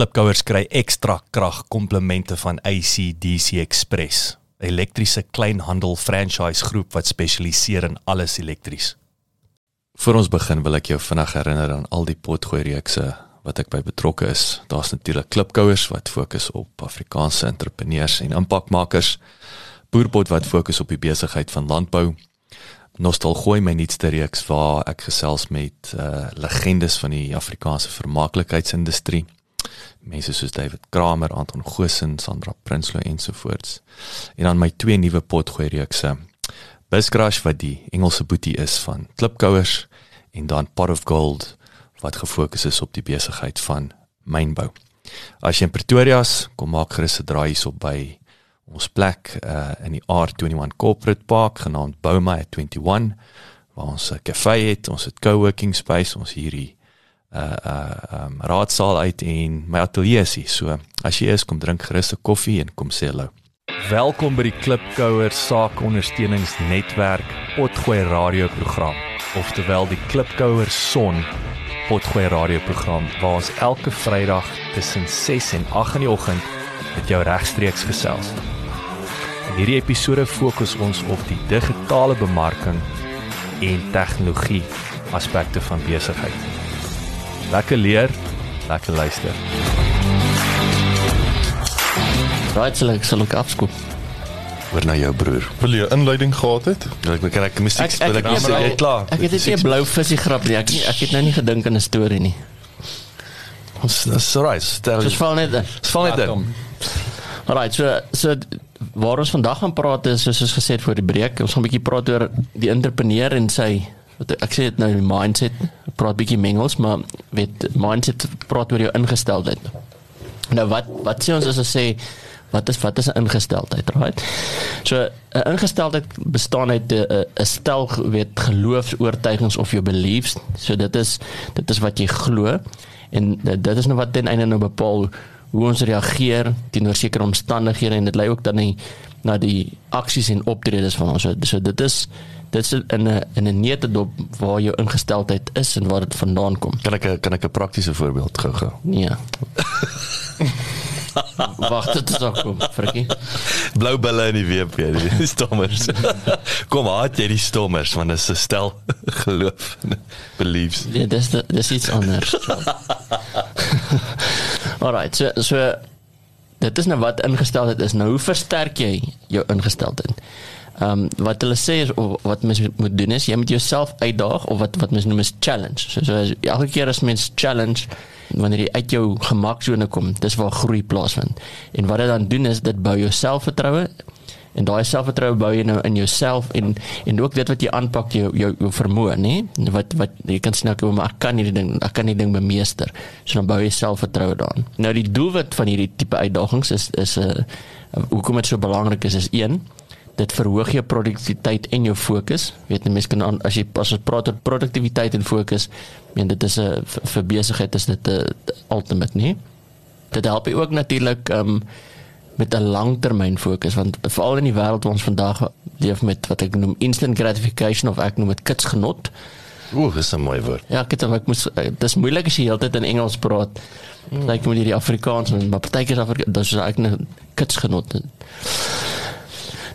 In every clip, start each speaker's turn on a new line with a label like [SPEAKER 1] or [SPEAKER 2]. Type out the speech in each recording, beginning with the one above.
[SPEAKER 1] Klipkouers kry ekstra krag komplemente van ACDC Express, 'n elektriese kleinhandel franchise groep wat spesialiseer in alles elektries. Voor ons begin wil ek jou vinnig herinner aan al die potgooi reekse wat ek by betrokke is. Daar's natuurlik Klipkouers wat fokus op Afrikaanse entrepreneurs en impakmakers, Boerpot wat fokus op die besigheid van landbou, Nostalgooi my nuutste reeks waar ek gesels met uh legendes van die Afrikaanse vermaaklikheidsindustrie mense soos David Kramer, Anton Goosen, Sandra Prinsloo ensovoorts. En dan my twee nuwe potgooi reekse. Buscrash wat die Engelse boetie is van Klipkouers en dan Pot of Gold wat gefokus is op die besigheid van mynbou. As jy in Pretoria is, kom maak gerus 'n draai hierop by ons plek uh, in die R21 Corporate Park genaamd Bouma 21 waar ons 'n kafee het, ons het co-working space, ons hierdie uh uh um, raadsaal uit en my ateljee is hier. So as jy is, kom drink gerus 'n koffie en kom sê hallo. Welkom by die Klipkouer Saakondersteuningsnetwerk Potgooi radioprogram, oftewel die Klipkouer Son Potgooi radioprogram waar ons elke Vrydag tussen 6 en 8 in die oggend met jou regstreeks gesels. In hierdie episode fokus ons op die digitale bemarking en tegnologie aspekte van besigheid. Lekker leer, lekker luister.
[SPEAKER 2] Right, sal ek sal ek afskoop.
[SPEAKER 1] Oor na jou broer.
[SPEAKER 3] Wil jy 'n inleiding gehad het?
[SPEAKER 1] Wil ek kan ek musiek speel ek
[SPEAKER 2] nie
[SPEAKER 1] jy klaar.
[SPEAKER 2] Ek het net 'n blou visie grap nie. Ek nie, ek het nou nie gedink aan 'n storie nie.
[SPEAKER 1] Ons is right. Stel.
[SPEAKER 2] Dis val net.
[SPEAKER 1] Dis val net. Ja,
[SPEAKER 2] Alright, so so waar ons vandag gaan praat is soos ons gesê het voor die breek, ons gaan 'n bietjie praat oor die entrepreneur en sy ek sê dit nou mindset praat bietjie mengels maar weet mindset praat oor jou ingesteldheid. Nou wat wat sê ons as ons sê wat is wat is 'n ingesteldheid right? So 'n ingesteldheid bestaan uit 'n stel weet geloofs-oortuigings of jou beliefs. So dit is dit is wat jy glo en dit is nou wat ten einde nou bepaal hoe ons reageer teenoor sekere omstandighede en dit lei ook dan nie na die aksies en optredes van ons. So, so dit is dit is in 'n in 'n nette dop waar jou ingesteldheid is en waar dit vandaan kom.
[SPEAKER 1] Kan ek kan ek 'n praktiese voorbeeld gou gou?
[SPEAKER 2] Nee. Wag, dit is ook kom, frikkie.
[SPEAKER 1] Blou bulle in die WP, die stommers. kom haat jy die stommers want dit is 'n stel geloof beliefs.
[SPEAKER 2] Nee, dis dis iets anders. Alright, so so dit is nou wat ingesteldheid is. Nou hoe versterk jy jou ingesteldheid? Ehm um, wat hulle sê is of wat mens moet doen is jy moet jouself uitdaag of wat wat mens noem is challenge. So, so elke keer as mens challenge wanneer jy uit jou gemaksone kom, dis waar groei plaasvind. En wat dit dan doen is dit bou jou selfvertroue en daai selfvertroue bou jy nou in jouself en en ook dit wat jy aanpak jou jou, jou vermoë, nê? Wat wat jy kan sien ek maar ek kan hierdie ding, ek kan hierdie ding bemeester. So dan bou jy selfvertroue daarin. Nou die doelwit van hierdie tipe uitdagings is is 'n uh, hoekom dit so belangrik is is 1 dit verhoog jou produktiwiteit en jou fokus. Weet jy mense kan as jy as ons praat oor produktiwiteit en fokus, meen dit is 'n vir besigheid is dit 'n ultimate, nie? Dit help ook natuurlik um met 'n langtermyn fokus want veral in die wêreld waar ons vandag leef met wat ek noem instant gratification of ek noem dit kitsgenot.
[SPEAKER 1] Ooh, dis 'n mooi woord.
[SPEAKER 2] Ja, ek het ek moet dis moeilik as jy heeltyd in Engels praat. Mm. Like met hierdie Afrikaans en maar partykeer Afrikaans, dis ek 'n kitsgenot.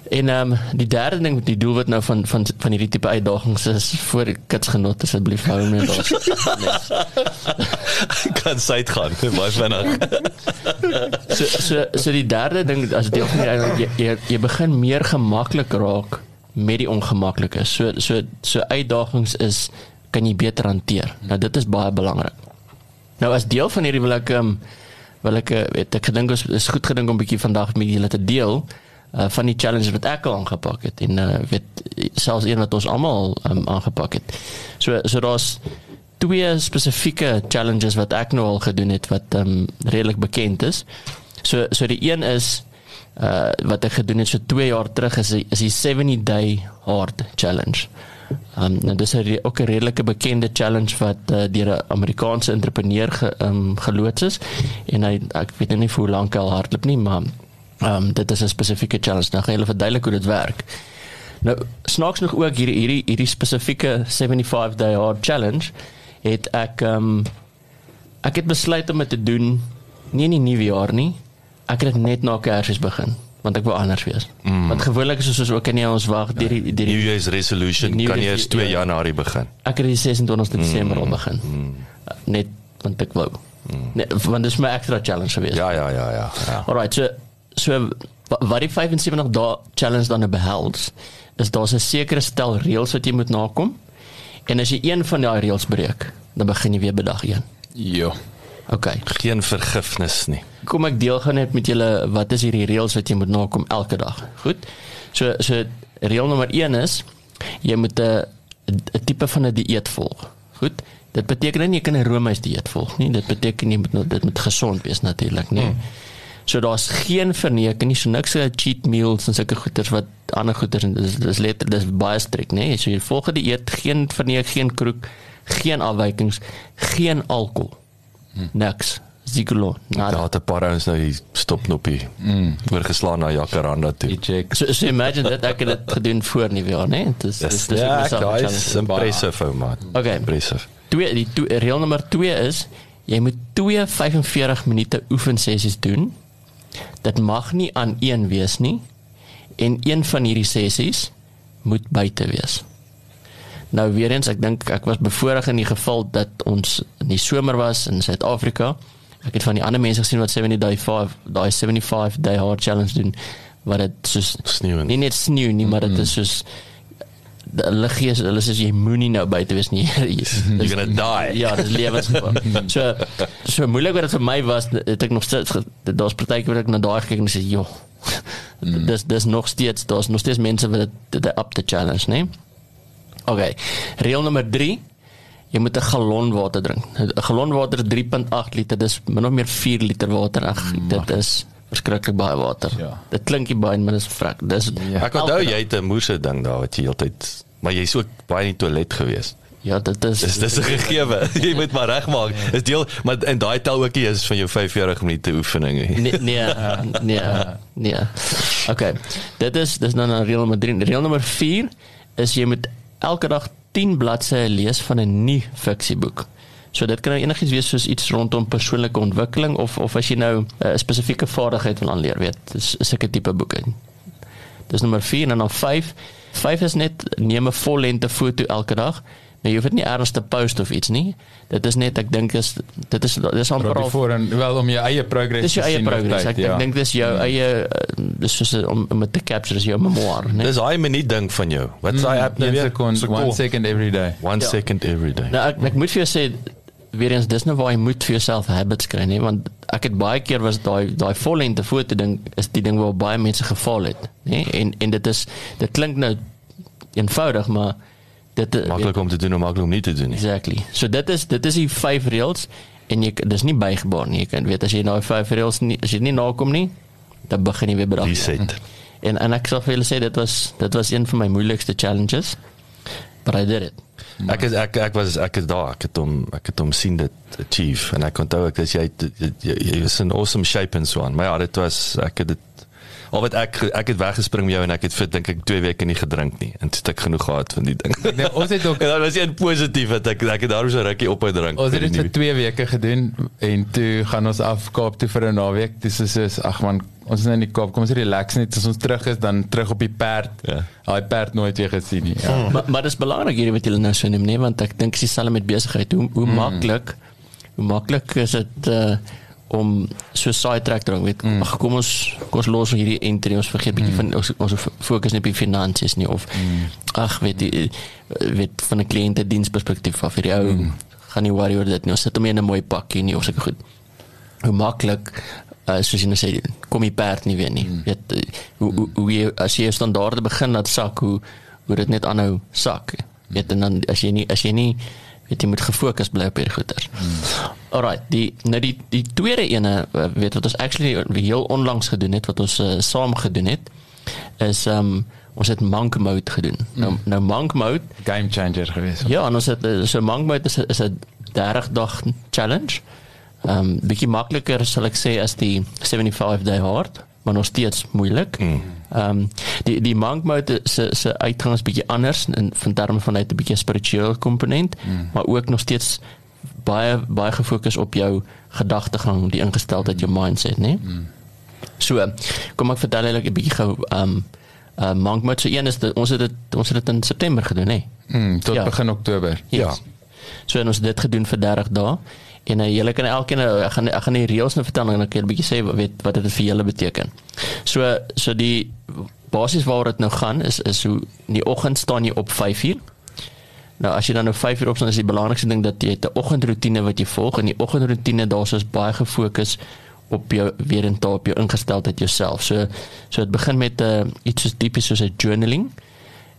[SPEAKER 2] En ehm um, die derde ding met die doelwit nou van van van hierdie tipe uitdagings is vir kits genot asseblief hou net ons.
[SPEAKER 1] kan sait gaan, baie vinnig.
[SPEAKER 2] so so so die derde ding as deel van die jy, jy jy begin meer gemaklik raak met die ongemaklike. So so so uitdagings is kan jy beter hanteer. Nou dit is baie belangrik. Nou as deel van hierdie wil ek ehm um, wil ek eh, weet ek gedink is goed gedink om 'n bietjie vandag met julle te deel uh, van die challenges wat ek al aangepak het en uh, weet selfs een wat ons almal um, aangepak het. So so daar's twee spesifieke challenges wat ek nou al gedoen het wat um, redelik bekend is. So so die een is uh wat ek gedoen het so 2 jaar terug is is die 70 day hard challenge. Um nou dis 'n ook 'n redelike bekende challenge wat uh, deur 'n Amerikaanse entrepreneur ge, um, geloods is en hy ek weet nou nie hoe lank hy al hardloop nie maar Ehm um, dit is 'n spesifieke challenge. Nou gaan julle verduidelik hoe dit werk. Nou snaaks nog ook hierdie hierdie hierdie spesifieke 75 day hard challenge het ek ehm um, ek het besluit om dit te doen nie in die nuwe jaar nie. Ek het dit net na Kersfees begin want ek wou anders wees. Mm. Want gewoonlik is ons ook nie ons wag deur die deur
[SPEAKER 1] New
[SPEAKER 2] die
[SPEAKER 1] Year's resolution
[SPEAKER 2] Die New
[SPEAKER 1] kan jy eers 2
[SPEAKER 2] ja.
[SPEAKER 1] Januarie begin.
[SPEAKER 2] ek het die 26de Desember al begin. Net want ek wou. Nee, want dit is my extra challenge geweest.
[SPEAKER 1] Ja ja ja ja. ja.
[SPEAKER 2] Alright, so so wa- wat die 75 dae challenge dan nou behels, is daar's 'n sekere stel reëls wat jy moet nakom. En as jy een van daai reëls breek, dan begin jy weer by dag 1.
[SPEAKER 3] Ja.
[SPEAKER 2] OK.
[SPEAKER 1] Geen vergifnis nie.
[SPEAKER 2] Kom ek deel gaan net met julle wat is hierdie reëls wat jy moet nakom elke dag. Goed. So so reël nommer 1 is jy moet 'n 'n tipe van 'n dieet volg. Goed. Dit beteken nie jy kan 'n roomys dieet volg nie. Dit beteken jy moet nou- dit moet gesond wees natuurlik, nee. Hmm. So daar's geen verneek nie, so niks so cheat meals en sulke goeders wat ander goeders en dis dis letter dis baie strik, nê. Nee. So jy volg die dieet, geen verneek, geen kroeg, geen afwykings, geen alkohol. Hmm. Niks. Zigolo.
[SPEAKER 1] Daar
[SPEAKER 2] Nada.
[SPEAKER 1] het 'n paar ouens nou die stopknoppie mm. oorgeslaan na Jacaranda toe.
[SPEAKER 2] So, so imagine dat ek het dit gedoen voor nie weer, né? Dis dis dis
[SPEAKER 1] ja,
[SPEAKER 2] ek myself
[SPEAKER 1] daai
[SPEAKER 2] challenge.
[SPEAKER 1] is impressive ou man.
[SPEAKER 2] Okay.
[SPEAKER 1] Impressive.
[SPEAKER 2] Twee die twee, reël nommer 2 is jy moet 2 45 minute oefensessies doen. Dit mag nie aan een wees nie en een van hierdie sessies moet buite wees. Nou weer eens, ek dink ek was bevoorreg in die geval dat ons in die somer was in Suid-Afrika. Ek het van die ander mense gesien wat 70 day 5 daai 75 day hard challenge doen wat dit soos
[SPEAKER 1] Sneeu
[SPEAKER 2] nie net sneeu nie, maar dit is soos hulle gee hulle sê jy moenie nou buite wees nie.
[SPEAKER 1] You're gonna die.
[SPEAKER 2] Ja, dis lewensgevaar. so so moeilik wat dit vir my was, het ek nog steeds daar's partykeer wat ek na daai gekyk en sê, "Joh, dis dis nog steeds daar's nog steeds mense wat dit up the challenge, né?" Okay. Reël nommer 3 Jy moet 'n galon water drink. 'n Galon water is 3.8 liter. Dis min of meer 4 liter water. Ag, dit is verskriklik baie water.
[SPEAKER 3] Ja.
[SPEAKER 2] Dit klink nie baie, maar dit is vrek. Dis
[SPEAKER 1] Ek onthou jy het 'n moerse ding daar wat jy heeltyd maar jy's ook baie in die toilet gewees.
[SPEAKER 2] Ja, dit is
[SPEAKER 1] Dis dis 'n gegewe. jy moet maar regmaak. Dis deel maar en daai tel ook nie is van jou 45 minute oefening nie.
[SPEAKER 2] Nee, nee, nee, nee. Okay. Dit is dis dan 'n reël nommer 3. Reël nommer 4 is jy moet elke dag 10 bladsye lees van 'n nuwe fiksieboek. So dit kan nou enigiets wees soos iets rondom persoonlike ontwikkeling of of as jy nou 'n spesifieke vaardigheid wil aanleer, weet, dis sulke tipe boeke. Dis nommer 4 en dan 5. 5 is net neem 'n vollengte foto elke dag. Nou jy hoef dit nie ergens te post of iets nie. Dit is net ek dink is dit is dis amper al
[SPEAKER 3] voor en wel om jou eie progress
[SPEAKER 2] Dis jou eie
[SPEAKER 3] sien
[SPEAKER 2] progress.
[SPEAKER 3] tyd,
[SPEAKER 2] Ek, ja. ek dink dis jou eie uh, dis soos 'n- om om te capture is jou memoir, né?
[SPEAKER 1] Dis daai minuut ding van jou. Wat is daai app nou
[SPEAKER 3] Een
[SPEAKER 1] weer?
[SPEAKER 3] sekond,
[SPEAKER 1] Sekond.
[SPEAKER 3] one second every day.
[SPEAKER 1] One
[SPEAKER 2] Ja.
[SPEAKER 1] second every day.
[SPEAKER 2] Nou ek ek moet vir jou sê weer eens dis nou waar jy moet vir jouself habits kry, né? Want ek het baie keer was daai daai vollengte foto ding is die ding waar baie mense gefaal het, né? En en dit is dit klink nou eenvoudig, maar dit
[SPEAKER 1] Maklik om te doen en maklik om nie te doen nie.
[SPEAKER 2] Exactly. So dit is dit is die vyf reëls en jy dis nie bygebaar nie. Jy kan weet as jy daai vyf reëls nie as jy nie nakom nie, dan begin jy weer bedag.
[SPEAKER 1] Reset.
[SPEAKER 2] En en ek sal vir julle sê dit was dit was een van my moeilikste challenges. But I did it.
[SPEAKER 1] Ek is ek ek was ek is daar. Ek het hom ek het hom sien dit achieve en ek onthou ek dis jy jy, was in awesome shape en so aan. Maar ja, dit was ek het dit al wat ek ek het weggespring met jou en ek het vir dink ek 2 weke nie gedrink nie en het ek genoeg gehad van die ding.
[SPEAKER 3] Nee, ons het ook
[SPEAKER 1] en dan was jy positief dat ek ek het daarom so rukkie ophou drink.
[SPEAKER 3] Ons het dit vir 2 weke gedoen en toe gaan ons af Kaap toe vir 'n naweek. Dis is soos ag man, ons is nou in die Kaap. Kom ons relax net as ons terug is dan terug op die perd.
[SPEAKER 1] Ja.
[SPEAKER 3] Daai perd nooit weer gesien nie. Ja.
[SPEAKER 2] maar maar dis belangrik hierdie wat julle nou so neem, nee, want ek dink dis dieselfde met besigheid. Hoe hoe
[SPEAKER 3] Hmm.
[SPEAKER 2] maklik hoe maklik is dit uh om so sidetrack te raak weet mm. ag kom ons kom ons los hierdie entry ons vergeet bietjie mm. van ons ons fokus net op die finansies nie of mm. ag weet die weet van 'n kliënte diensperspektief af hierdie ou mm. gaan nie worry oor dit nie ons sit hom in 'n mooi pakkie nie of sulke goed hoe maklik uh, soos jy nou sê kom die perd nie weer nie mm. weet uh, hoe, hoe hoe jy as jy standaarde begin laat sak hoe hoe dit net aanhou sak weet en dan as jy nie as jy nie weet jy moet gefokus bly op hierdie goeters. Hmm. Alright, die nou die die tweede ene uh, weet wat ons actually heel onlangs gedoen het wat ons uh, saam gedoen het is um ons het monk mode gedoen. Hmm. Nou nou monk mode
[SPEAKER 3] Game changer geweest.
[SPEAKER 2] Ja, en ons het eh, so monk mode is is 'n 30 dag challenge. Um, bietjie makliker sal ek sê as die 75 day hard, maar nog steeds moeilik. Ehm um, die die monk mode se se uitgang is bietjie anders in van terme van uit 'n bietjie spirituele komponent, mm. maar ook nog steeds baie baie gefokus op jou gedagtegang, die ingesteldheid, jou mindset, né? Mm. So, kom ek vertel julle 'n bietjie gou um uh monk mode so een is dit ons het dit ons het dit in September gedoen, hè?
[SPEAKER 3] Mm, tot ja. begin Oktober.
[SPEAKER 2] Yes. Ja. So ons het dit gedoen vir 30 dae. En uh, julle kan elkeen ek gaan ek gaan die reëls nou vertel en dan kan ek 'n bietjie sê wat weet wat dit vir julle beteken. So so die basies waaroor dit nou gaan is is hoe in die oggend staan jy op 5uur Nou as jy dan nou 5 uur opstaan is die belangrikste ding dat jy 'n oggendroetine wat jy volg en die oggendroetine daar's is baie gefokus op jou weer en op jou ingesteldheid jouself. So so dit begin met 'n uh, eh, iets so tipies soos 'n journaling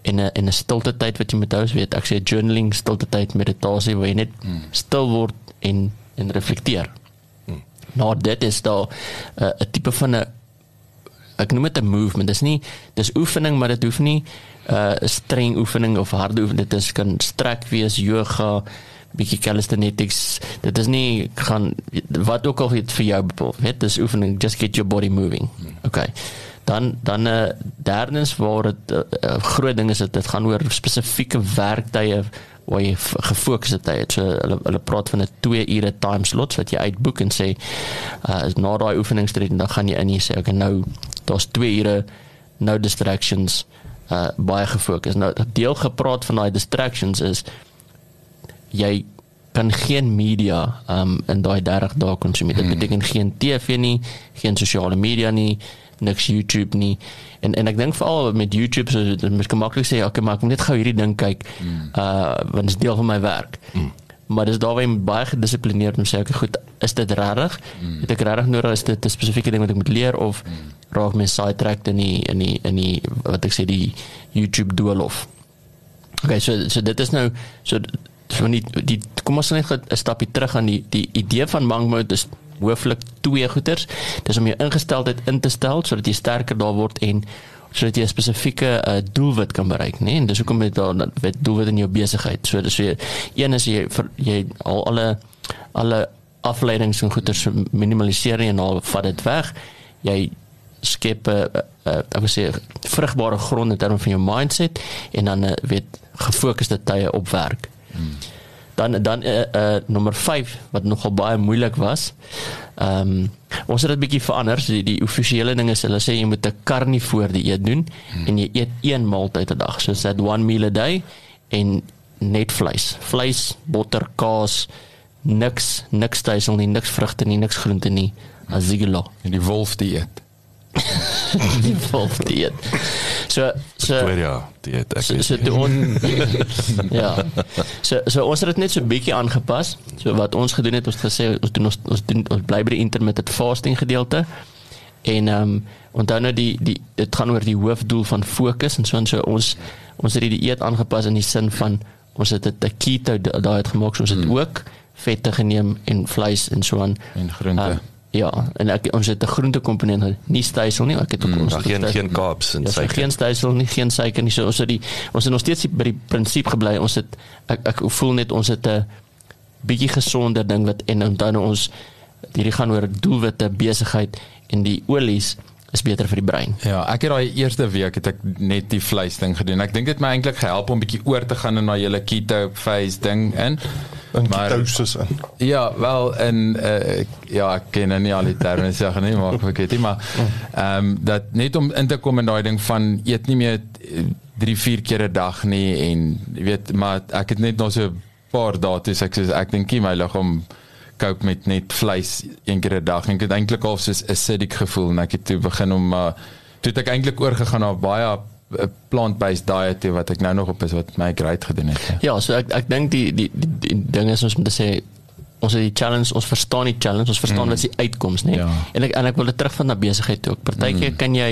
[SPEAKER 2] in 'n in 'n stilte tyd wat jy moet hou, weet ek sê journaling stilte tyd meditasie waar jy net hmm. stil word en en reflekteer. Hmm. Nou dit is daar eh, 'n uh, tipe van 'n ek noem dit 'n movement. Dis nie dis oefening, maar dit hoef nie 'n uh, streng oefening of harde oefening. Dit is kan strek wees, yoga, bietjie calisthenics. Dit is nie gaan wat ook al dit vir jou bepaal. Dit is oefening just get your body moving. Okay. Dan dan 'n uh, derdens waar dit 'n uh, uh, groot ding is dit dit gaan oor spesifieke werktye waar jy gefokus het tyd. So hulle hulle praat van 'n 2 ure time slot wat jy uitboek en sê uh is na daai oefeningstyd en dan gaan jy in en sê okay nou daar's 2 ure no distractions uh baie gefokus. Nou deel gepraat van daai distractions is jy kan geen media um in daai 30 dae konsumeer. Dit hmm. beteken geen TV nie, geen sosiale media nie, niks YouTube nie. En en ek dink veral met YouTube so dit is maklik sê okay, maar ek moet net gou hierdie ding kyk. Hmm. Uh want dit is deel van my werk. Hmm. Maar dis daarby baie gedissiplineerd om sê okay, goed, is dit regtig? Hmm. Het ek regtig nodig is dit 'n spesifieke ding wat ek moet leer of hmm raak my sidetracked in die in die in die wat ek sê die YouTube doolhof. Okay, so so dit is nou so so nie die kom ons net 'n stapie terug aan die die idee van monk mode is hooflik twee goeters. Dis om jou ingesteldheid in te stel sodat jy sterker daar word en sodat jy 'n spesifieke uh, doelwit kan bereik, né? Nee? En dis hoekom jy daar wet doelwit in jou besigheid. So dis so een is jy vir, jy al alle alle afleidings en goeters minimaliseer en al vat dit weg. Jy skep 'n uh, uh, ek wil sê vrugbare grond in terme van jou mindset en dan uh, weet gefokusde tye op werk. Hmm. Dan dan uh, uh, nommer 5 wat nogal baie moeilik was. Ehm um, ons het dit bietjie verander. So die, die offisiële ding is hulle sê jy moet 'n karnivoor dieet doen hmm. en jy eet een maaltyd 'n dag. So that one meal a day en net vleis. Vleis, botter, kaas, niks, niks stysel nie, niks vrugte nie, niks groente nie. Azigelo.
[SPEAKER 3] En die wolf dieet.
[SPEAKER 2] Die wolf dieet. So so
[SPEAKER 1] ja, dieet ek.
[SPEAKER 2] So, so on, ja. So so ons het dit net so bietjie aangepas. So wat ons gedoen het, ons gesê ons doen ons ons doen ons bly by die intermittent fasting gedeelte. En ehm um, onthou nou die die dit gaan oor die hoofdoel van fokus en so en so ons ons het die dieet aangepas in die sin van ons het 'n keto daai het gemaak, so ons het hmm. ook vette geneem en vleis en so aan
[SPEAKER 3] en groente. Uh,
[SPEAKER 2] Ja, en ek ons het 'n groente komponent, nie stysel nie, ek het ook
[SPEAKER 1] mm, ons geen stysel, geen carbs en ja, suiker.
[SPEAKER 2] Geen stysel nie, geen suiker nie. So ons het die ons het nog steeds by die prinsip gebly. Ons het ek ek voel net ons het 'n bietjie gesonder ding wat en dan ons hierdie gaan oor doelwitte, besigheid en die olies is beter vir die brein.
[SPEAKER 3] Ja, ek het daai eerste week het ek net die vleis ding gedoen. Ek dink dit het my eintlik gehelp om bietjie oor te gaan in na julle keto phase ding in
[SPEAKER 4] in ketosis in.
[SPEAKER 3] Ja, wel en uh, ja, ek ken nou nie al die terme sê nie, maar ek weet nie maar ehm um, dat net om in te kom in daai ding van eet nie meer 3 4 keer 'n dag nie en jy weet maar ek het net nog so 'n paar dae toe ek sê ek dink my liggaam koop met net vleis een keer 'n dag en ek het eintlik al so 'n acidic gevoel en ek het toe begin om uh, toe het ek eintlik oorgegaan na baie 'n plant-based diet wat ek nou nog op is wat my great gedoen het.
[SPEAKER 2] Ja, ja so ek ek dink die die die, die ding is ons moet sê ons het die challenge, ons verstaan die challenge, ons verstaan mm. wat is die uitkoms, né? Ja. En ek en ek wil dit terug van na besigheid toe. Partykeer mm. kan jy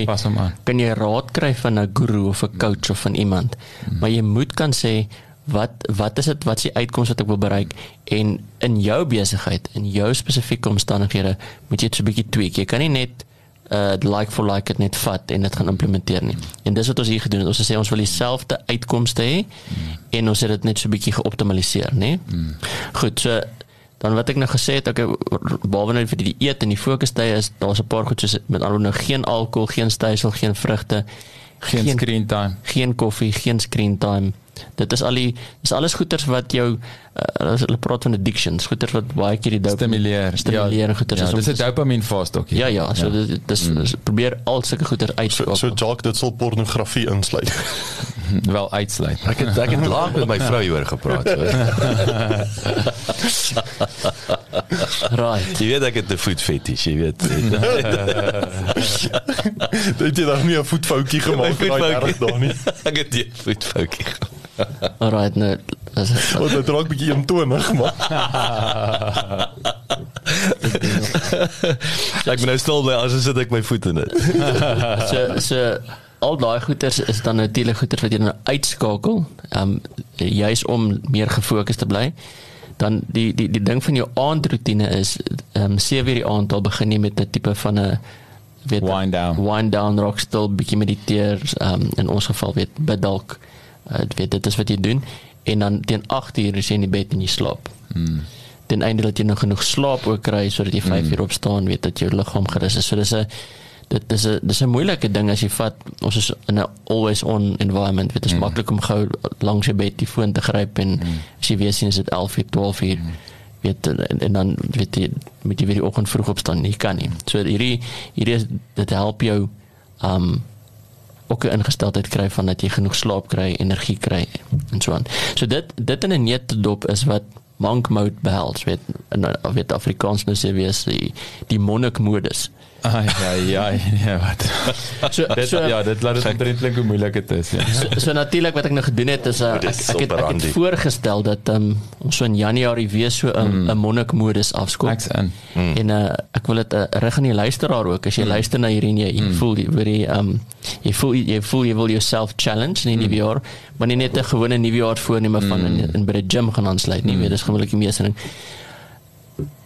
[SPEAKER 2] kan jy raad kry van 'n guru of 'n coach of van iemand. Mm. Maar jy moet kan sê wat wat is dit wat is die uitkoms wat ek wil bereik en in jou besigheid in jou spesifieke omstandighede moet jy dit so 'n bietjie tweak. Jy kan nie net uh like for like dit net vat en dit gaan implementeer nie. En dis wat ons hier gedoen het. Ons het sê ons wil dieselfde uitkomste hê mm. en ons het dit net so 'n bietjie geoptimaliseer, nê? Mm. Goed, so dan wat ek nou gesê het, ek behalwe net vir die eet en die fokustye is daar's 'n paar goed soos met alhoewel nou geen alkohol, geen stysel, geen vrugte,
[SPEAKER 3] geen, geen screen time,
[SPEAKER 2] geen koffie, geen screen time, Dit is al die dis alles goeters wat jou uh, hulle praat van addictions, goeters wat baie keer die dopamine
[SPEAKER 3] stimuleer.
[SPEAKER 2] Stimuleer ja, goeters.
[SPEAKER 3] Ja, dis 'n dopamine fast ook.
[SPEAKER 2] Ja ja, so ja. dit dis mm. probeer al sulke goeters uitskakel.
[SPEAKER 4] So, so Jock dit sal pornografie insluit.
[SPEAKER 3] Wel uitsluit.
[SPEAKER 1] Ek het ek het laat met my vrou hieroor gepraat. So.
[SPEAKER 2] right.
[SPEAKER 1] Jy weet ek het 'n voet fetish, jy weet.
[SPEAKER 4] Dit het nog nie 'n voetfoutjie gemaak
[SPEAKER 1] daai daar nie. ek het 'n voetfoutjie.
[SPEAKER 2] Alright, nou.
[SPEAKER 4] Wat dit raak bietjie omtonig, maar.
[SPEAKER 1] ek ben nou stil by as sit ek my voet in dit.
[SPEAKER 2] so so al daai goeters is dan natuurlik goeters wat jy nou uitskakel, ehm um, juis om meer gefokus te bly. Dan die die die ding van jou aandroetine is ehm um, sewe uur die aand al begin jy met 'n tipe van 'n
[SPEAKER 3] weet wind down.
[SPEAKER 2] Wind down rock still bietjie mediteer, ehm um, in ons geval weet bid dalk. Uh, weet dit is wat jy doen en dan teen 8 uur is jy in die bed en jy slaap.
[SPEAKER 3] Mm.
[SPEAKER 2] Ten einde dat jy nog genoeg slaap ook kry sodat jy 5 mm. uur opstaan, weet dat jou liggaam gerus is. So dis 'n dit is 'n dis 'n moeilike ding as jy vat ons is in 'n always on environment dit is mm. maklik om gou langs jou bed die foon te gryp en mm. as jy weer sien is dit 11 uur 12 uur mm. weet en, en dan weet jy met jy weer die oggend vroeg opstaan nie kan nie so hierdie hierdie is dit help jou um ook 'n ingesteldheid kry van dat jy genoeg slaap kry energie kry en so aan. So dit dit in 'n net dop is wat monk mode behels weet in weet Afrikaans nou sê wie is die die monnik modus
[SPEAKER 3] Ai ai ai ja wat. So, dit, so ja, dit laat dit omtrent klink hoe moeilik dit is. Ja.
[SPEAKER 2] So, so natuurlik wat ek nou gedoen het is uh, ek ek het, ek het voorgestel dat um, ons so in Januarie weer so 'n mm. 'n monnikmodus afskop.
[SPEAKER 3] Ek's in.
[SPEAKER 2] Mm. En uh, ek wil dit uh, reg aan die luisteraar ook as jy mm. luister na hierdie jy, jy mm. voel jy weet jy um jy voel jy voel jy wil yourself challenge in die nuwe jaar, maar nie net 'n gewone nuwe jaar voorneme van mm. in, in by die gym gaan aansluit nie, mm. weet dis gewoonlik die meeste ding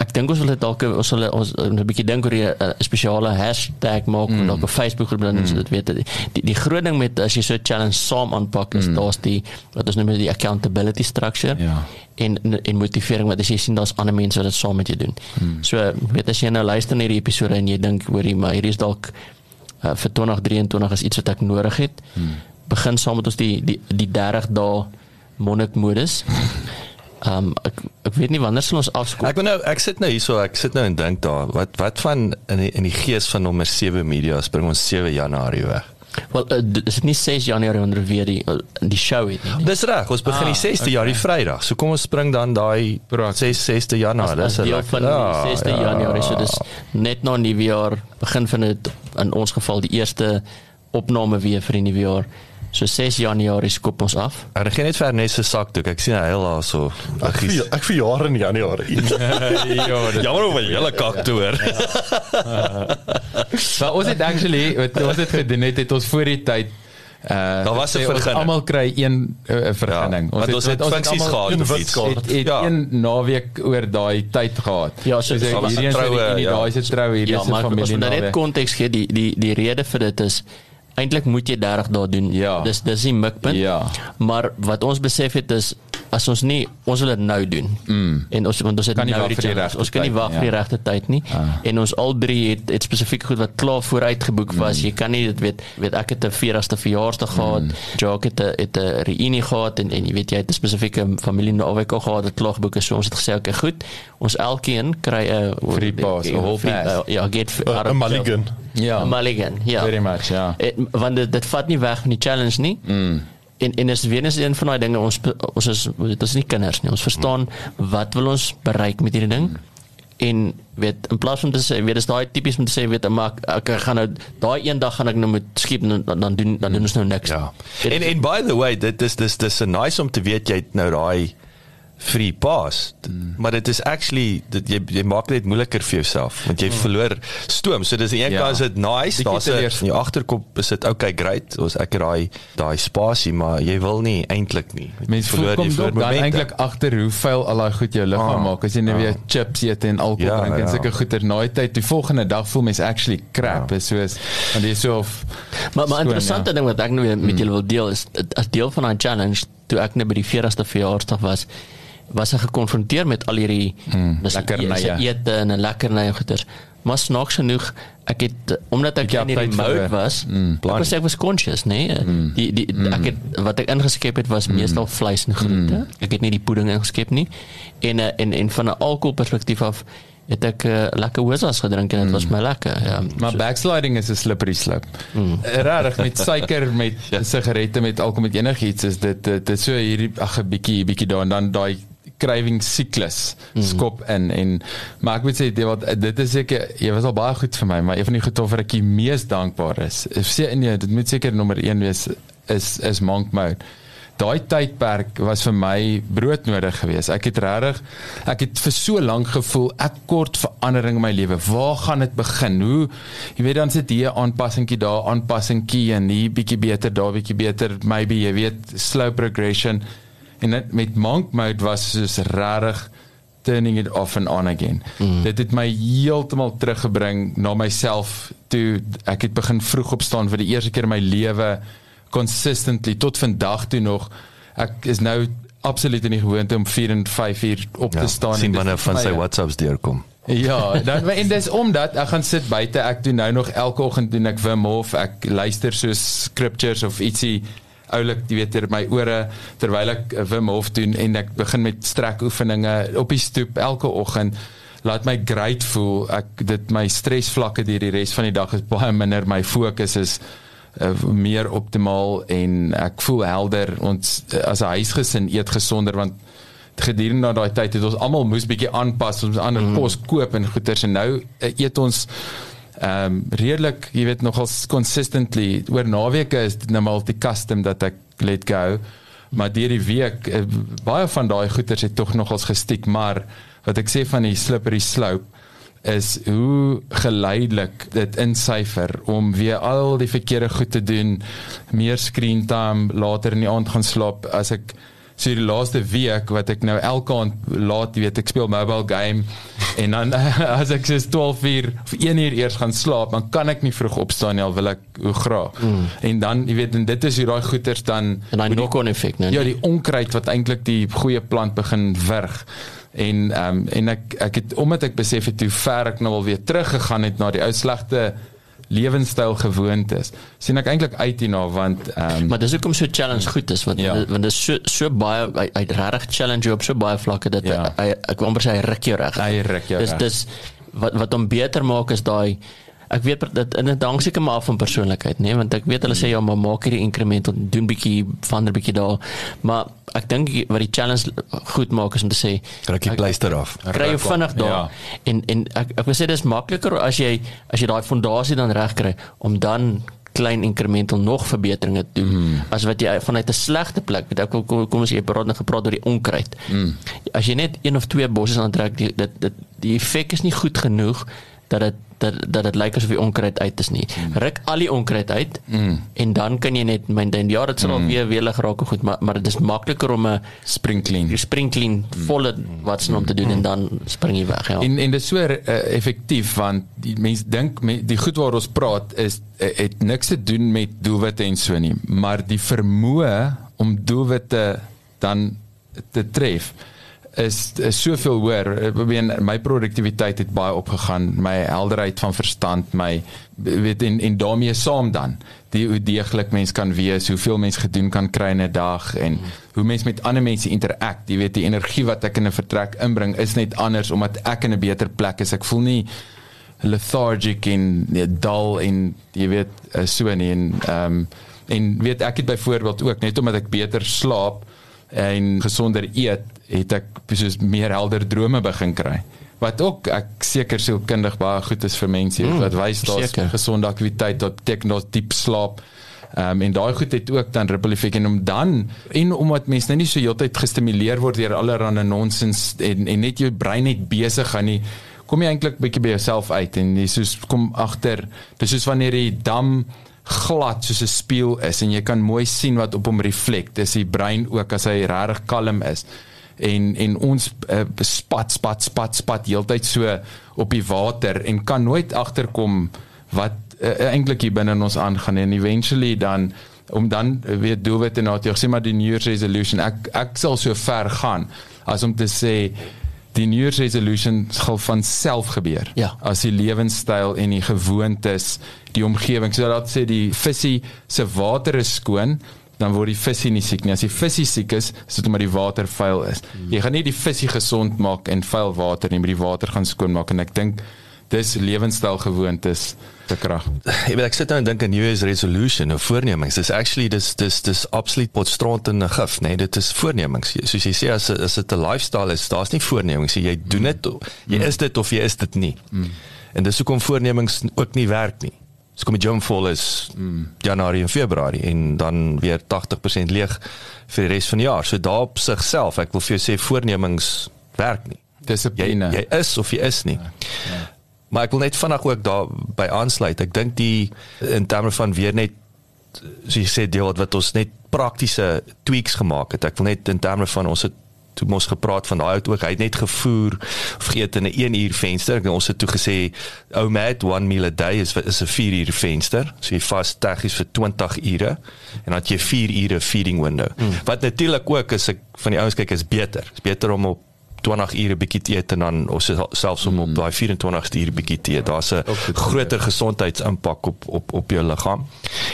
[SPEAKER 2] ek dink ons wil dit dalk ons sal ons 'n bietjie dink oor 'n spesiale hashtag maak mm. of 'n Facebook groep dan mm. dit weet die, die groot ding met as jy so 'n challenge saam aanpak is mm. daar's die wat ons noem die accountability structure
[SPEAKER 3] ja
[SPEAKER 2] en en motivering wat as jy sien daar's ander mense wat dit saam met jou doen. Mm. So weet as jy nou luister na hierdie episode en jy dink hoor jy maar hierdie is dalk uh, vir 2023 is iets wat ek nodig het. Mm. Begin saam met ons die die die 30 dae monnik modus. Ehm um, ek ek weet nie wanneer sal ons afskoop.
[SPEAKER 1] Ek nou ek sit nou hierso, ek sit nou en dink daar, wat wat van in die, in die gees van nommer 7 media spring ons 7 Januarie weg.
[SPEAKER 2] Wel uh, dis nie 6 Januarie onder weer die uh, die show het nie.
[SPEAKER 1] Dis reg, ons begin ah, die 6de okay. Januarie Vrydag. So kom ons spring dan daai 6 6de Januarie. Dis
[SPEAKER 2] die van die 6de ja, Januarie, so dis net na nuwe jaar begin van dit in ons geval die eerste opname weer vir die nuwe jaar. So 6 Januarie skop ons af.
[SPEAKER 1] Ek gaan net vir Ernest se sak toe. Ek sien hy heel daar so.
[SPEAKER 4] Ek vir ek vir jare in Januarie.
[SPEAKER 1] ja, jammer om my hele kak te hoor.
[SPEAKER 3] Maar ons het actually wat ons het gedoen het, het ons voor die tyd
[SPEAKER 1] Uh, daar was 'n vergunning.
[SPEAKER 3] Almal kry een uh, vergunning.
[SPEAKER 1] Ja, ons het ons het funksies gehad
[SPEAKER 3] in fiets. Het, het ja. een naweek oor daai tyd gehad.
[SPEAKER 2] Ja, so, so
[SPEAKER 3] hierdie is die ja. daai se trou hierdie
[SPEAKER 2] ja,
[SPEAKER 3] is 'n familie. Ja,
[SPEAKER 2] maar net konteks gee die die die rede vir dit is eintlik moet jy 30 dae doen.
[SPEAKER 3] Ja.
[SPEAKER 2] Dis dis die mikpunt.
[SPEAKER 3] Ja.
[SPEAKER 2] Maar wat ons besef het is as ons nie ons wil dit nou doen.
[SPEAKER 3] Mm.
[SPEAKER 2] En ons want ons het
[SPEAKER 3] kan
[SPEAKER 2] nou
[SPEAKER 3] die regte
[SPEAKER 2] ons kan nie wag vir die ja. regte tyd nie. Ah. En ons al drie het het spesifiek goed wat klaar vooruit geboek was. Mm. Jy kan nie dit weet weet ek het 'n 40ste verjaarsdag gehad. Mm. Jock het 'n het 'n reunie gehad en en jy weet jy het 'n spesifieke familie naweek gehad wat klaar geboek is. So ons het gesê okay, goed. Ons elkeen kry 'n
[SPEAKER 3] free pass, 'n whole pass.
[SPEAKER 2] Uh, ja, get
[SPEAKER 4] 'n mulligan.
[SPEAKER 3] Ja.
[SPEAKER 2] 'n mulligan. Ja.
[SPEAKER 3] Very much, ja.
[SPEAKER 2] Het, want dit dit vat nie weg van die challenge nie.
[SPEAKER 3] Mm
[SPEAKER 2] en en is weer eens een van daai dinge ons ons is dit is nie kinders nie ons verstaan wat wil ons bereik met hierdie ding. En weet in plaas van te sê weet is daai tipies om te sê weet maar ek, ek gaan nou daai een dag gaan ek nou moet skiep dan dan doen dan doen ons nou niks.
[SPEAKER 1] Ja. En en by the way dit is dis dis 'n nice om te weet jy het nou daai free pass. Mm. Maar dit is actually dit jy jy maak dit moeiliker vir jouself want jy mm. verloor stoom. So dis aan een ja. kant is dit nice, daar's 'n in jou agterkop is dit okay great. Ons ek het daai daai spasie, maar jy wil nie eintlik nie.
[SPEAKER 3] Mense verloor jy verloor dan eintlik agter hoe vuil al daai goed jou liggaam ah, maak as jy net nou ja. weer chips eet en alkohol ja, drink en ja. sulke goeie naai tyd. Die volgende dag voel mens actually crap. Ja. Is soos want jy so of
[SPEAKER 2] Maar maar interessante ja. ding wat ek nou met mm. julle wil deel is as deel van 'n challenge toe ek net by die 40ste verjaarsdag was was hy gekonfronteer met al hierdie
[SPEAKER 3] mm, lekkernye
[SPEAKER 2] ete en lekkernye goeders. maar snaaks genoeg ek het omdat ek
[SPEAKER 3] Ek
[SPEAKER 2] in die
[SPEAKER 3] appetite vir-
[SPEAKER 2] remote was mm, ek was ek was conscious nee. Mm, die die mm, ek het wat ek ingeskep het was mm, meestal vleis en groente. Mm, ek het nie die pudding ingeskep nie. En eh, en en van 'n alkohol perspektief af het ek uh, lekker hosas gedrink en dit was my lekker ja.
[SPEAKER 3] Maar backsliding is 'n slippery slope. Mm. Regtig met suiker, met sigarette, met alkohol, met enigiets is dit dit dit so hierdie ag 'n bietjie bietjie daar en dan daai craving siklus skop in en maar ek moet sê dit wat dit is seker jy was al baie goed vir my maar een van die goed waarvoor ek die mees dankbaar is is sê nee dit moet seker nommer 1 wees is is monk mode daai tydperk was vir my broodnodig geweest. Ek het regtig ek het vir so lank gevoel ek kort verandering in my lewe. Waar gaan dit begin? Hoe jy weet dan sit hier aanpassingkie daar, aanpassingkie en hier bietjie beter, daar bietjie beter, maybe jy weet slow progression. En dit met monk mode was soos regtig turning it off and on again. Mm. Dit het my heeltemal teruggebring na myself toe ek het begin vroeg opstaan vir die eerste keer in my lewe consistently tot vandag toe nog. Ek is nou absoluut in die gewoonte om 4 en 5 uur op te staan
[SPEAKER 1] sien wanneer van sy WhatsApps deurkom.
[SPEAKER 3] Ja, dan en dis omdat ek gaan sit buite. Ek doen nou nog elke oggend doen ek Wim Hof. Ek luister so scriptures of ietsie oulik, jy weet, my ore terwyl ek Wim Hof doen en ek begin met strekoefeninge op die stoep elke oggend. Laat my great voel. Ek dit my stresvlakke deur die res van die dag is baie minder. My fokus is uh, meer optimaal en ek voel helder. Ons as 'n huisgesin eet gesonder want gedurende daai tyd het ons almal moes bietjie aanpas ons ander mm. kos koop en goeders en nou uh, eet ons ehm um, redelik jy weet nogal consistently oor naweke is dit nou maar die custom dat ek let go. Maar deur die week uh, baie van daai goeders het tog nogals gestiek maar wat ek sê van die slippery slope is hoe geleidelik dit insyfer om weer al die verkeerde goed te doen. Meer screen time later in die aand gaan slaap. As ek so die laaste week wat ek nou elke aand laat jy weet ek speel mobile game en dan as ek so 12 uur of 1 uur eers gaan slaap dan kan ek nie vroeg opstaan nie al wil ek hoe graag. Mm. en dan jy weet en dit is hoe daai goeters dan
[SPEAKER 2] en daai knock-on effek nou
[SPEAKER 3] ja die onkruid wat eintlik die goeie plant begin wurg. En ehm um, en ek ek het omdat ek besef het hoe ver ek nou al weer teruggegaan het na die ou slegte lewenstyl gewoontes sien ek eintlik uit hierna want ehm um,
[SPEAKER 2] Maar dis hoekom so challenge goed is want
[SPEAKER 3] Ja.
[SPEAKER 2] ja. want dit is so so baie hy, hy regtig challenge jou op so baie vlakke dat
[SPEAKER 3] Ja.
[SPEAKER 2] ja. hy, hy ek wil amper sê hy ruk jou reg.
[SPEAKER 3] Hy ruk jou
[SPEAKER 2] dis
[SPEAKER 3] reg.
[SPEAKER 2] dis wat wat hom beter maak is daai ek weet dit en dit hang seker maar af van persoonlikheid nê want ek weet hulle sê ja maar maak hierdie increment en doen bietjie verander bietjie daar maar ek dink wat die challenge goed maak is om te sê
[SPEAKER 1] Ruk die pleister af.
[SPEAKER 2] kry jou vinnig daar
[SPEAKER 3] Ja.
[SPEAKER 2] en en ek ek wil sê dis makliker as jy as jy daai fondasie dan reg kry om dan klein incremental nog verbeteringe te doen mm. as wat jy vanuit 'n slegte plek weet ek kom, kom ons jy praat nou gepraat oor die onkruid mm. as jy net een of twee bosse aantrek die dit dit die effek is nie goed genoeg dat dit dat dat dit lyk asof die onkruid uit is nie. Mm. Ruk al die onkruid uit mm. en dan kan jy net maintain. Ja, dit sal mm. weer welig raak goed, maar maar dit is makliker om 'n
[SPEAKER 3] spring clean
[SPEAKER 2] spring clean volle wat's om te doen en dan spring jy weg, ja.
[SPEAKER 3] En en dit is so uh, effektief want die mense dink die goed waar ons praat is uh, het niks te doen met doelwitte en so nie, maar die vermoë om doelwitte dan te tref is, is soveel hoër. Ek meen my produktiwiteit het baie opgegaan, my helderheid van verstand, my weet en en daarmee saam dan die hoe deeglik mens kan wees, hoeveel mens gedoen kan kry in 'n dag en hoe mens met ander mense interact. Jy weet die energie wat ek in 'n vertrek inbring is net anders omdat ek in 'n beter plek is. Ek voel nie lethargic en nee, dull en jy weet eh, so nie en ehm um, en weet ek het byvoorbeeld ook net omdat ek beter slaap en gesonder eet, het ek soos meer helder drome begin kry. Wat ook ek seker sielkundig baie goed is vir mense mm, wat wys daar's
[SPEAKER 2] seker.
[SPEAKER 3] gesonde aktiwiteit tot beteken daar's diep slaap. Um, en daai goed het ook dan ripple effek en om dan en omdat mense nou nie so heeltyd gestimuleer word deur allerlei nonsens en en net jou brein net besig gaan nie kom jy eintlik bietjie by jouself uit en jy soos kom agter dis soos wanneer die dam glad soos 'n spieël is en jy kan mooi sien wat op hom reflek dis die brein ook as hy regtig kalm is. En en ons uh, spat spat spat spat heeltyd so op die water en kan nooit agterkom wat uh, eintlik hier binne in ons aangaan en eventually dan om dan weer doelwitte na te sê maar die new year's resolution. Ek ek sal so ver gaan as om te sê die New Year's resolution gaan van self gebeur.
[SPEAKER 2] Ja.
[SPEAKER 3] As die lewenstyl en die gewoontes, die omgewing, so dat sê die visie se water is skoon, dan word die visie nie siek nie. As die visie siek is, is dit omdat die water vuil is. Jy gaan nie die visie gesond maak en vuil water nie, maar die water gaan skoon maak en ek dink dis lewenstyl gewoontes te krag.
[SPEAKER 1] Ek weet ek sit nou en dink aan New Year's resolution of voornemings. Dis actually dis dis dis absoluut potstront in 'n gif, nee, dit is voornemings. Soos jy sê as as dit 'n lifestyle is, daar's nie voornemings nie. Jy doen dit, jy is dit of jy is dit nie. En dis hoekom voornemings ook nie werk nie. So kom die gym vol is Januarie en Februarie en dan weer 80% leeg vir die res van die jaar. So daar op sigself, ek wil vir jou sê voornemings werk nie. Jy
[SPEAKER 3] Dissipline.
[SPEAKER 1] jy is of jy is nie. Ja. Maar ek wil net vinnig ook daarby aansluit. Ek dink die in terme van weer net soos jy sê deel wat wat ons net praktiese tweaks gemaak het. Ek wil net in terme van ons het toe mos gepraat van daai ook hy het net gevoer of geëet in 'n 1 uur venster. Ek, ons het toe gesê ou mat one meal a day is is 'n 4 uur venster. So jy vas tegnies vir 20 ure en dan jy 4 ure feeding window. Hmm. Wat natuurlik ook is ek van die ouens kyk is beter. Is beter om op 20 ure bietjie te eet en dan of selfs om op daai 24ste uur bietjie te eet. Daar's 'n groter gesondheidsimpak op op op jou liggaam.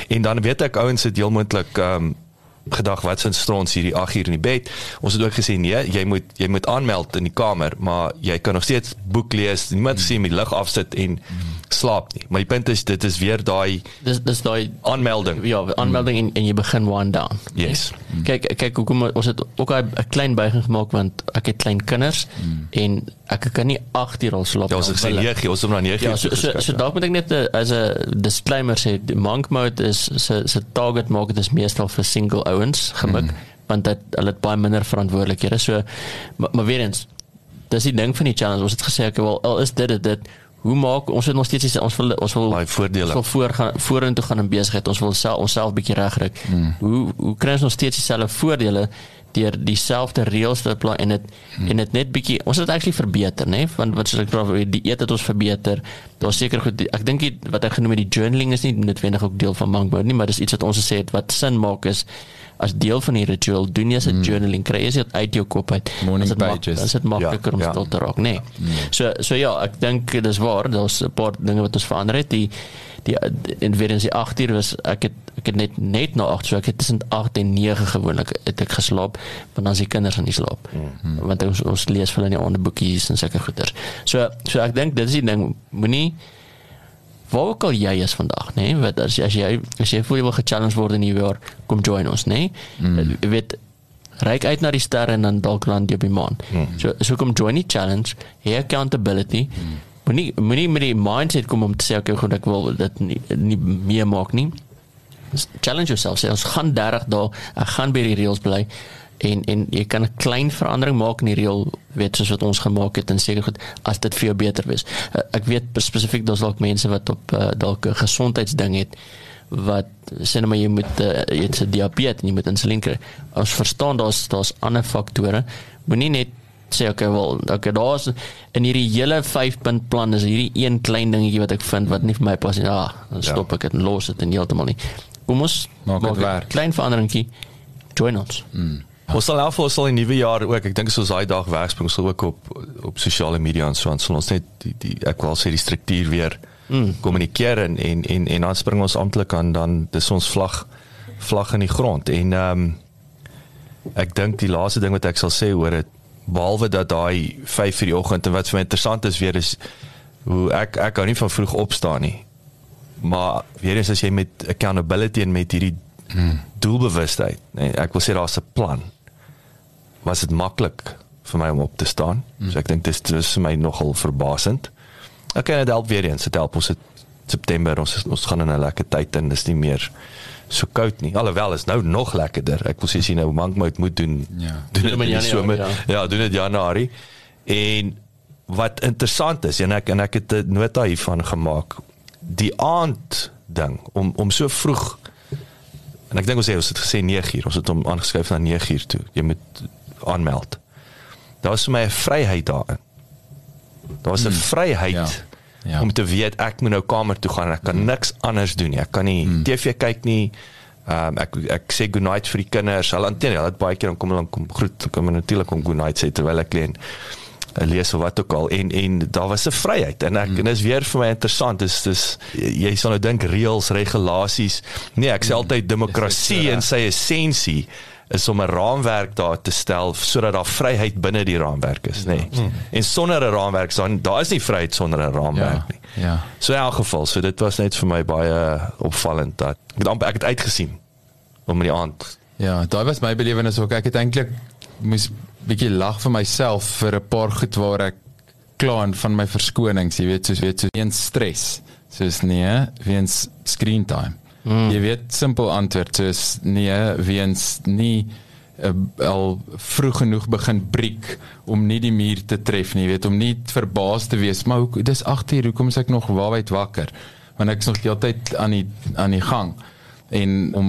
[SPEAKER 1] En dan weet ek ouens het heel moontlik ehm um, gedag wat se strons hierdie 8 uur in die bed. Ons het ook gesê nee, jy moet jy moet aanmeld in die kamer, maar jy kan nog steeds boek lees. Niemand sê met lig afsit en slaap nie. Maar die punt is dit is weer daai
[SPEAKER 2] Dis dis daai
[SPEAKER 1] aanmelding.
[SPEAKER 2] ja, aanmelding en, en jy begin wind down.
[SPEAKER 1] Yes.
[SPEAKER 2] Kyk kyk hoekom ons het ook 'n klein buiging gemaak want ek het klein kinders en ek kan nie 8 uur al slaap
[SPEAKER 1] Ja, ons
[SPEAKER 2] nie,
[SPEAKER 1] het gesê
[SPEAKER 2] wil ek-
[SPEAKER 1] 9, ons het na 9
[SPEAKER 2] Ja,
[SPEAKER 1] uur
[SPEAKER 2] so so,
[SPEAKER 1] geskryf,
[SPEAKER 2] so
[SPEAKER 1] ja.
[SPEAKER 2] dalk moet ek net uh, as 'n disclaimer sê, monk mode is se se target market is meestal vir single ouens gemik, mm. want dit hulle het baie minder verantwoordelikhede. So maar, maar weer eens, dis die ding van die challenge. Ons het gesê ek wel al is dit dit, dit hoe maak ons het nog steeds ons wil ons wil
[SPEAKER 1] Baie voordele.
[SPEAKER 2] Ons wil voor gaan vorentoe gaan in besigheid. Ons wil self onsself bietjie regryk. Mm. Hoe hoe kry ons nog steeds dieselfde voordele deur dieselfde reëls te apply en dit mm. en dit net bietjie ons het actually verbeter, né? Want wat soos ek praat die eet het ons verbeter. Daar's seker goed ek dink die- wat ek genoem het die journaling is nie noodwendig ook deel van mode nie, maar dis iets wat ons gesê het wat sin maak is as deel van die ritueel doen jy as 'n mm. journaling kry jy dit uit jou kop uit.
[SPEAKER 3] Morning
[SPEAKER 2] As dit
[SPEAKER 3] pages.
[SPEAKER 2] As dit makliker
[SPEAKER 1] Ja,
[SPEAKER 2] om
[SPEAKER 1] ja.
[SPEAKER 2] stil te raak, nee. Mm. So so ja, ek dink dis waar, daar's 'n paar dinge wat ons verander het. Die die in weer in die 8 uur was ek het ek het net net na 8 so ek het tussen 8 en 9 gewoonlik het ek geslaap want dan is die kinders aan die slaap. Mm -hmm. Want ons ons lees vir hulle in die ander boekies en sulke goeters. So so ek dink dit is die ding moenie waar ook al jy is vandag, nê? Nee? Wat as, as jy as jy voel jy wil ge-challenge word in die jaar, kom join ons, nê? Nee? Mm. Jy weet reik uit na die sterre en dan dalk land jy op die maan. Mm. So so kom join die challenge, hê accountability. Mm. Moenie moenie met die mindset kom om te sê okay, goed ek wil dit nie, nie meer maak nie. Challenge yourself. Sê ons gaan 30 dae, ek gaan by die reëls bly en en jy kan 'n klein verandering maak in die reël weet soos wat ons gemaak het en seker goed as dit vir jou beter wees. Uh, ek weet spesifiek daar's dalk mense wat op uh, dalk 'n gesondheidsding het wat sê net maar jy moet uh, jy het 'n diabetes en jy moet insulien kry. Ons verstaan daar's daar's ander faktore. Moenie net sê okay wel okay daar's in hierdie hele 5 punt plan is hierdie een klein dingetjie wat ek vind wat nie vir my pas nie. Ah, dan stop ek dit en los dit en heeltemal nie. Kom ons
[SPEAKER 3] Maak dit
[SPEAKER 2] een
[SPEAKER 3] werk.
[SPEAKER 2] Klein veranderingkie. Join ons.
[SPEAKER 1] Mm. Ons sal alvol sal in die nuwe jaar ook, ek dink as ons daai dag wegspring, sal ook op op sosiale media en so aan sal ons net die die ek wil sê die struktuur weer mm. kommunikeer en en en en dan spring ons amptelik aan dan dis ons vlag vlag in die grond en ehm um, ek dink die laaste ding wat ek sal sê oor dit behalwe dat daai 5 vir die oggend en wat vir my interessant is weer is hoe ek ek hou nie van vroeg opstaan nie. Maar weer eens as jy met accountability en met hierdie hmm. doelbewustheid, nee, ek wil sê daar's 'n plan. Was dit maklik vir my om op te staan? Hmm. So ek dink dis dis vir my nogal verbasend. Okay, dit help weer eens, dit help ons het September ons ons gaan in 'n lekker tyd en dis nie meer so koud nie. Alhoewel is nou nog lekkerder. Ek wil sê as jy nou mankmout moet doen.
[SPEAKER 3] Ja.
[SPEAKER 1] Doen dit in die somer. Ja. ja, doen dit Januarie. En wat interessant is en ek en ek het 'n nota hiervan gemaak. Die aand ding om om so vroeg en ek dink ons het ons het gesê 9 uur. Ons het hom aangeskryf na 9 uur toe. Jy moet aanmeld. Daar was vir my 'n vryheid daarin. Daar was 'n hmm. vryheid
[SPEAKER 3] Ja.
[SPEAKER 1] Ja. Om te weet ek moet nou kamer toe gaan en ek kan hmm. niks anders doen nie. Ek kan nie hmm. TV kyk nie. Ehm um, ek ek sê good night vir die kinders. Hulle antenne, hulle het baie keer dan kom hulle dan kom groet, kom hulle natuurlik om good night sê terwyl ek lê. 'n lees of wat ook al en en daar was 'n vryheid en ek en dis weer vir my interessant is dis jy sal nou dink reëls regulasies nee ek sê altyd demokrasie in sy essensie is om 'n raamwerk daar te stel sodat daar vryheid binne die raamwerk is nê nee. en sonder 'n raamwerk dan daar is nie vryheid sonder 'n raamwerk nie
[SPEAKER 3] Ja.
[SPEAKER 1] so in elk geval so dit was net vir my baie opvallend dat ek het amper ek het uitgesien om in die aand
[SPEAKER 3] Ja, daai was my belewenis ook. Ek het eintlik moes bietjie lag vir myself vir 'n paar goed waar ek klaan van my verskonings, jy weet, soos weet so een stres. Soos nee, weens screen time. Mm. Jy weet simpel antwoord soos nee, weens nie uh, al vroeg genoeg begin breek om nie die muur te tref nie, weet, om nie verbaas te wees, maar hoe dis 8 uur, hoekom is ek nog waarheid wakker? Want ek is nog heeltyd aan die aan die gang en om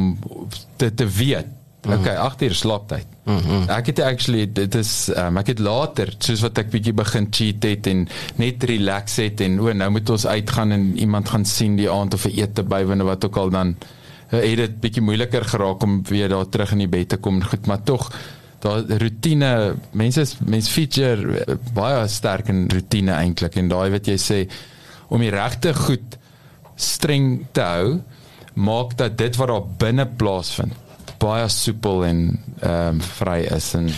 [SPEAKER 3] te te weet Okay, 8 uur slaaptyd. Mm -hmm. Ek het actually dit is um, ek het later soos wat ek bietjie begin cheat het en net relax het en o nou moet ons uitgaan en iemand gaan sien die aand of 'n ete bywoon of wat ook al dan uh, het dit bietjie moeiliker geraak om weer daar terug in die bed te kom. Goed, maar tog daar rotine mense is mense feature uh, baie sterk in rotine eintlik en daai wat jy sê om die regte goed streng te hou maak dat dit wat daar binne plaasvind baie soepel en ehm um, vry is en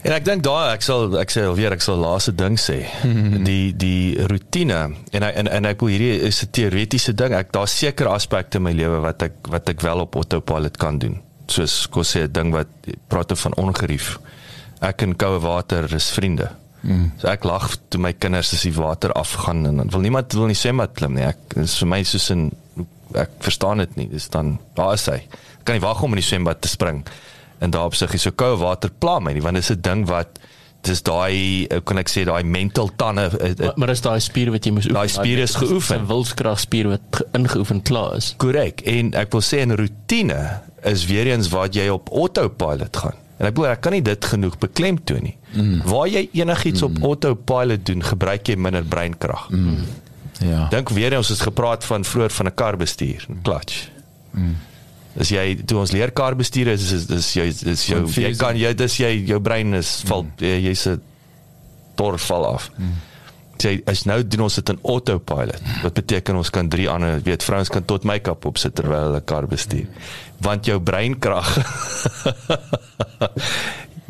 [SPEAKER 1] En ek dink daai ek sal ek sê alweer ek sal laaste ding sê. die die rotine en en en ek wil hierdie is 'n teoretiese ding. Ek daar's sekere aspekte in my lewe wat ek wat ek wel op autopilot kan doen. Soos kom sê 'n ding wat praat van ongerief. Ek en koue water is vriende. Mm. So ek lag toe my kinders as die water afgaan en dan wil niemand wil nie swembad klim nie. Ek is vir my soos 'n ek verstaan dit nie. Dis dan daar is hy. Kan nie wag om in die swembad te spring en daarop sig so koue water pla my nie want dit is 'n ding wat dis daai kan ek sê daai mental tande eh,
[SPEAKER 2] Maar, maar is daai spier wat jy moes oefen.
[SPEAKER 1] Daai spier is geoefen.
[SPEAKER 2] 'n Wilskragspier wat ge- ingeoefen klaar is.
[SPEAKER 1] korrek en ek wil sê 'n rotine is weer eens wat jy op autopilot gaan en ek bedoel ek kan nie dit genoeg beklemtoon nie mm. waar jy enigiets mm. op autopilot doen gebruik jy minder breinkrag mm.
[SPEAKER 3] ja.
[SPEAKER 1] dink weer eens ons het gepraat van vroeër van 'n kar bestuur clutch mm. As jy toe ons leer kar bestuur is is dis jy dis jou jy
[SPEAKER 3] Confusing.
[SPEAKER 1] kan jy dis jy jou brein is val mm. jy's 'n tor val af. Mm. Jy as nou doen ons dit in autopilot. Wat beteken ons kan drie ander weet vrouens kan tot make-up opsit terwyl hulle kar bestuur. Want jou breinkrag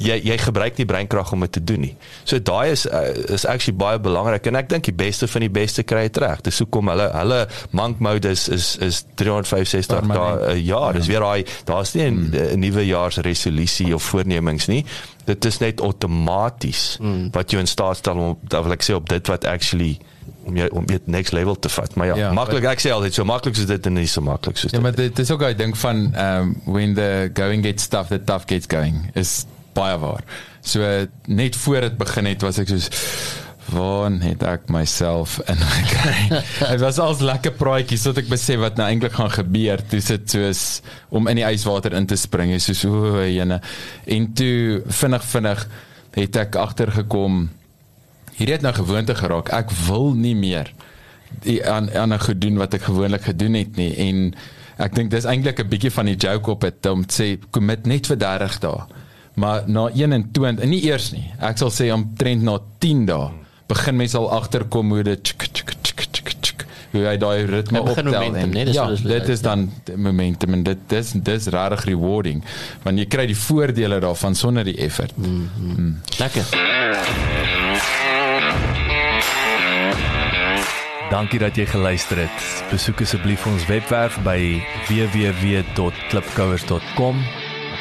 [SPEAKER 1] jy jy gebruik nie breinkrag om dit te doen nie. So daai is uh, is actually baie belangrik en ek dink die beste van die beste kry dit reg. Dis hoekom hulle hulle monk mode is is is 365 dae
[SPEAKER 3] Permanent.
[SPEAKER 1] uh, ja, dis weer daai daar's nie 'n
[SPEAKER 3] Hmm.
[SPEAKER 1] mm. nuwe jaarsresolusie of voornemings nie. Dit is net outomaties
[SPEAKER 3] Hmm.
[SPEAKER 1] mm. wat jou in staat stel om dan wil ek sê op dit wat actually om jy om dit next level te vat. Maar ja,
[SPEAKER 3] Ja,
[SPEAKER 1] ja maklik ek sê altyd so maklik soos dit en nie so maklik soos
[SPEAKER 3] Ja,
[SPEAKER 1] dit.
[SPEAKER 3] maar dit is ook 'n ding van um when the going gets tough, the tough gets going is baie waar. So net voor dit begin het was ek soos waar het ek myself in gekry. Dit was als lekker praatjies tot ek besef wat nou eintlik gaan gebeur. Dis dit soos om in die yswater in te spring. Is soos o, jene. En toe vinnig vinnig het ek agtergekom hierdie het nou gewoonte geraak. Ek wil nie meer die aan aan 'n gedoen wat ek gewoonlik gedoen het nie en ek dink dis eintlik 'n bietjie van die joke op dit om te sê commit net vir 30 dae. Maar na 21 en nie eers nie. Ek sal sê omtrent na 10 dae begin mense al agterkom hoe dit tsk, tsk, tsk, tsk, tsk, hoe hy daai ritme optel
[SPEAKER 2] momentum,
[SPEAKER 3] en
[SPEAKER 2] nee, dis
[SPEAKER 3] ja,
[SPEAKER 2] dit
[SPEAKER 3] dit
[SPEAKER 2] is.
[SPEAKER 3] is dan die momentum en dit dis dis regtig rewarding want jy kry die voordele daarvan sonder die effort. Mm.
[SPEAKER 2] Lekker.
[SPEAKER 1] Dankie dat jy geluister het. Besoek asseblief ons webwerf by www.klipkouers.com.